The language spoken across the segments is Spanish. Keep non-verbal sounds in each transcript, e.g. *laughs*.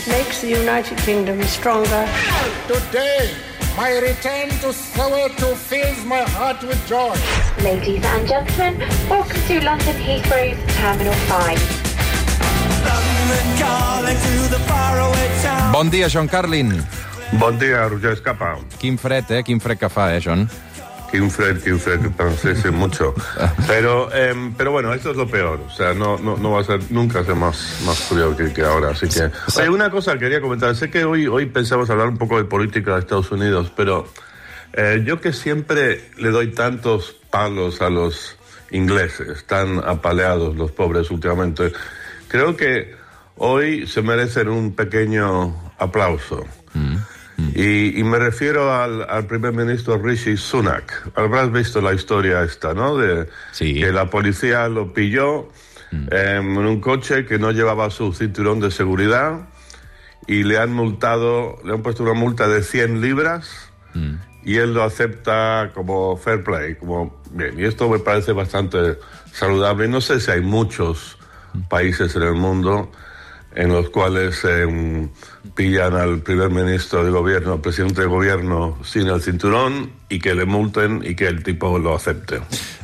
It makes the United Kingdom stronger. Today, my return to Soweto fills my heart with joy. Ladies and gentlemen, welcome to London Heathrow's Terminal 5. Bon dia, John Carlin. Bon dia, Roger Escapa. Quin fred, eh? Quin fred que fa, eh, John? Qué un fred, qué un fred, sí, mucho. *laughs* Pero, em, pero bueno, esto es lo peor. O sea, no, no, no va a ser, nunca ser más, más frío que, que ahora. Así que. Hay una cosa que quería comentar. Sé que hoy, hoy pensamos hablar un poco de política de Estados Unidos, pero eh, yo que siempre le doy tantos palos a los ingleses, tan apaleados los pobres últimamente, creo que hoy se merecen un pequeño aplauso. Y, y me refiero al, al primer ministro Rishi Sunak. Habrás visto la historia esta, ¿no? De Sí. que la policía lo pilló em, en un coche que no llevaba su cinturón de seguridad y le han multado, le han puesto una multa de 100 libras y él lo acepta como fair play, como bien. Y esto me parece bastante saludable. No sé si hay muchos países en el mundo en los cuales em, pillan al primer ministro de gobierno, al presidente de gobierno sin el cinturón y que le multen y que el tipo lo acepte.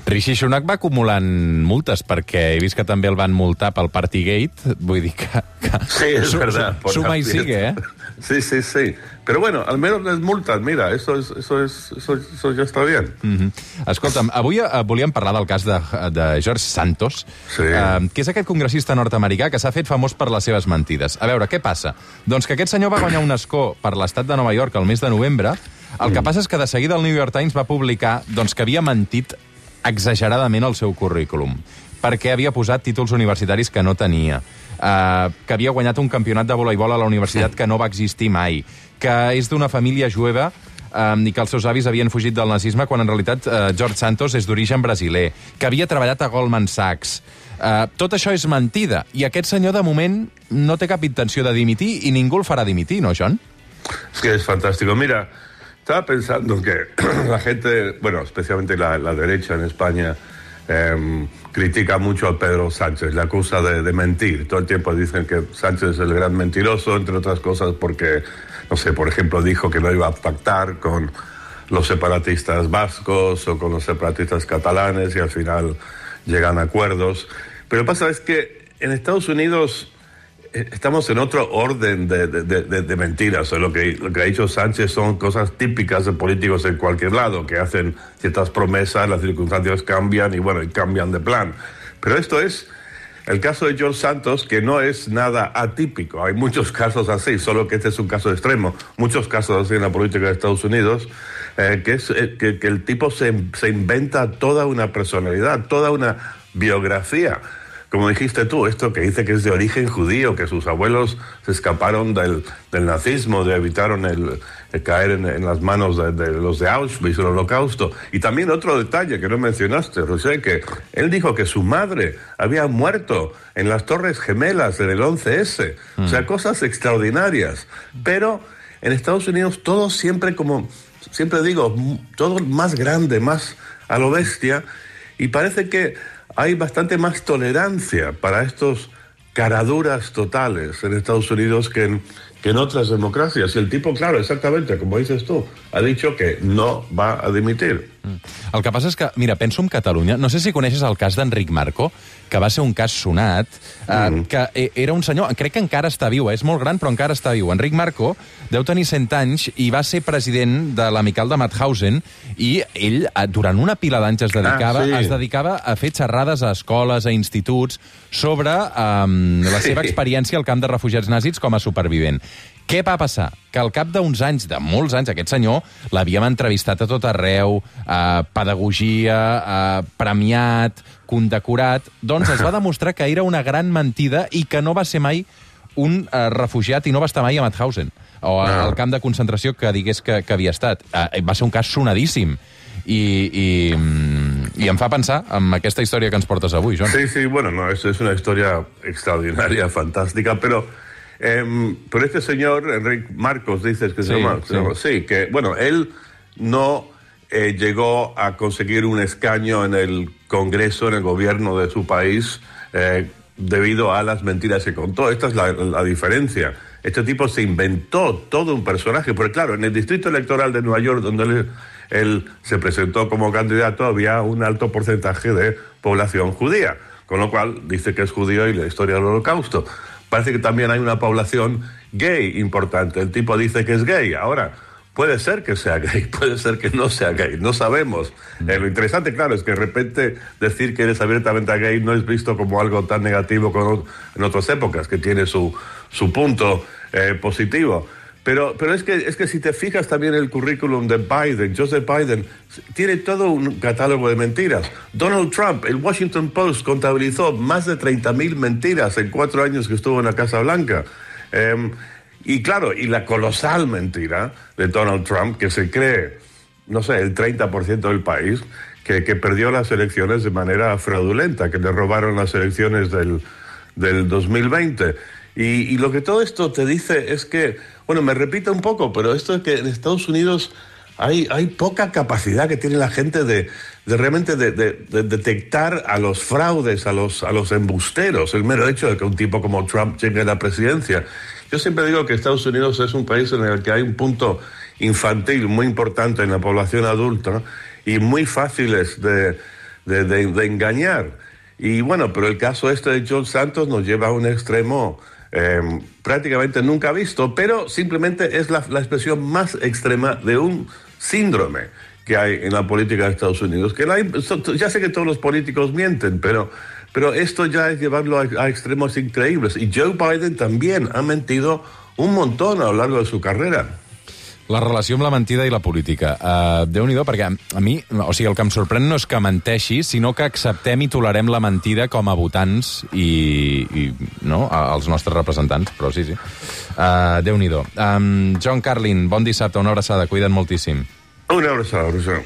Rishi Sunak va acumulant multes perquè he vist que també el van multar pel Partygate. Vull dir que... que Sí, es su- verdad. Suma fiesta. sigue, eh? Sí, sí, sí. Pero bueno, al menos les multan. Mira, eso es, eso es, eso, eso ya está bien. Mm. Escolta'm, avui eh, volíem parlar del cas de, de George Santos, Sí. eh, que és aquest congressista nord-americà que s'ha fet famós per les seves mentides. A veure, què passa? Doncs que aquest senyor va guanyar un escó per l'estat de Nova York el mes de novembre. El que passa és que de seguida el New York Times va publicar doncs, que havia mentit exageradament el seu currículum perquè havia posat títols universitaris que no tenia, uh, que havia guanyat un campionat de voleibol a la universitat que no va existir mai, que és d'una família jueva um, i que els seus avis havien fugit del nazisme quan en realitat uh, George Santos és d'origen brasiler, que havia treballat a Goldman Sachs. Uh, tot això és mentida, i aquest senyor de moment no té cap intenció de dimitir i ningú el farà dimitir, no, John? Es que es fantástico. Mira, estaba pensando que *clears throat* la gente, bueno, especialmente la, derecha en España, em, critica mucho a Pedro Sánchez, le acusa de, de mentir. Todo el tiempo dicen que Sánchez es el gran mentiroso, entre otras cosas porque, no sé, por ejemplo, dijo que no iba a pactar con los separatistas vascos o con los separatistas catalanes y al final llegan a acuerdos. Pero pasa es que en Estados Unidos estamos en otro orden de, de- de- de- mentiras. Lo, que, lo que ha dicho Sánchez son cosas típicas de políticos en cualquier lado, que hacen ciertas promesas, las circunstancias cambian y bueno, cambian de plan. Pero esto es el caso de George Santos, que no es nada atípico. Hay muchos casos así, solo que este es un caso extremo. Muchos casos así en la política de Estados Unidos, eh, que es eh, que, que el tipo se, se inventa toda una personalidad, toda una biografía. Como dijiste tú, esto que dice que es de origen judío, que sus abuelos se escaparon del, del nazismo, de evitaron el, el caer en, en las manos de, de los de Auschwitz, el holocausto. Y también otro detalle que no mencionaste, José, que él dijo que su madre había muerto en las Torres Gemelas en el 11S. O sea, cosas extraordinarias. Pero en Estados Unidos todo siempre como, siempre digo, todo más grande, más a lo bestia. Y parece que hay bastante más tolerancia para estos caraduras totales en Estados Unidos que en, que en otras democracias. Y el tipo, claro, exactamente, como dices tú, ha dicho que no va a dimitir. El que passa és que, mira, penso en Catalunya, no sé si coneixes el cas d'Enric Marco, que va ser un cas sonat, eh, que eh, era un senyor, crec que encara està viu, eh, és molt gran però encara està viu. Enric Marco deu tenir 100 anys i va ser president de l'amical de Mauthausen i ell, eh, durant una pila d'anys es dedicava, Ah, sí. es dedicava a fer xerrades a escoles, a instituts, sobre um, la seva experiència al camp de refugiats nazis com a supervivent. Què va passar? Que al cap d'uns anys, de molts anys, aquest senyor l'havíem entrevistat a tot arreu, eh, pedagogia, eh, premiat, condecorat... Doncs es va *laughs* demostrar que era una gran mentida i que no va ser mai un eh, refugiat i no va estar mai a Mauthausen o a, Ah. al camp de concentració que digués que, que havia estat. Eh, va ser un cas sonadíssim. I, i, mm, I em fa pensar en aquesta història que ens portes avui, Joan. Sí, sí, bueno, no, eso es una historia extraordinaria, fantástica, pero, em, pero este señor, Enrique Marcos, dices que se Sí, llama, se sí. llama- sí, que, bueno, él no eh, llegó a conseguir un escaño en el Congreso, en el gobierno de su país, eh, debido a las mentiras que contó. Esta es la, la diferencia. este tipo se inventó todo un personaje, porque claro, en el distrito electoral de Nueva York, donde él, él se presentó como candidato, había un alto porcentaje de población judía, con lo cual dice que es judío y la historia del holocausto. Parece que también hay una población gay importante, el tipo dice que es gay, ahora puede ser que sea gay, *laughs* puede ser que no sea gay, no sabemos. Eh, lo interesante, claro, es que de repente decir que eres abiertamente gay no es visto como algo tan negativo como en otras épocas, que tiene su, su punto eh, positivo. Pero, pero es, que, es que si te fijas también el currículum de Biden, Joseph Biden, tiene todo un catálogo de mentiras. Donald Trump, el Washington Post contabilizó más de 30.000 mentiras en cuatro años que estuvo en la Casa Blanca. Eh, y claro, y la colosal mentira de Donald Trump, que se cree, no sé, el 30% del país, que, que, perdió las elecciones de manera fraudulenta, que le robaron las elecciones del, del 2020. Y, lo que todo esto te dice es que, bueno, me repito un poco, pero esto es que en Estados Unidos hay, hay poca capacidad que tiene la gente de, de realmente de, de, de, detectar a los fraudes, a los, a los embusteros, el mero hecho de que un tipo como Trump llegue a la presidencia. Yo siempre digo que Estados Unidos es un país en el que hay un punto infantil muy importante en la población adulta y muy fáciles de, de, de engañar. Y bueno, pero el caso este de John Santos nos lleva a un extremo eh, prácticamente nunca visto, pero simplemente es la, expresión más extrema de un síndrome que hay en la política de Estados Unidos. Que ya sé que todos los políticos mienten, pero pero esto ya es llevarlo a, extremos increíbles. Y Joe Biden también ha mentido un montón a lo largo de su carrera. La relació amb la mentida i la política. Uh, Déu-n'hi-do, perquè a mi, o sigui, el que em sorprèn no és que menteixi, sinó que acceptem i tolerem la mentida com a votants i, i no, als nostres representants, però sí, sí. Uh, Déu-n'hi-do. Um, John Carlin, bon dissabte, una abraçada, cuida't moltíssim. Una abraçada, Roger.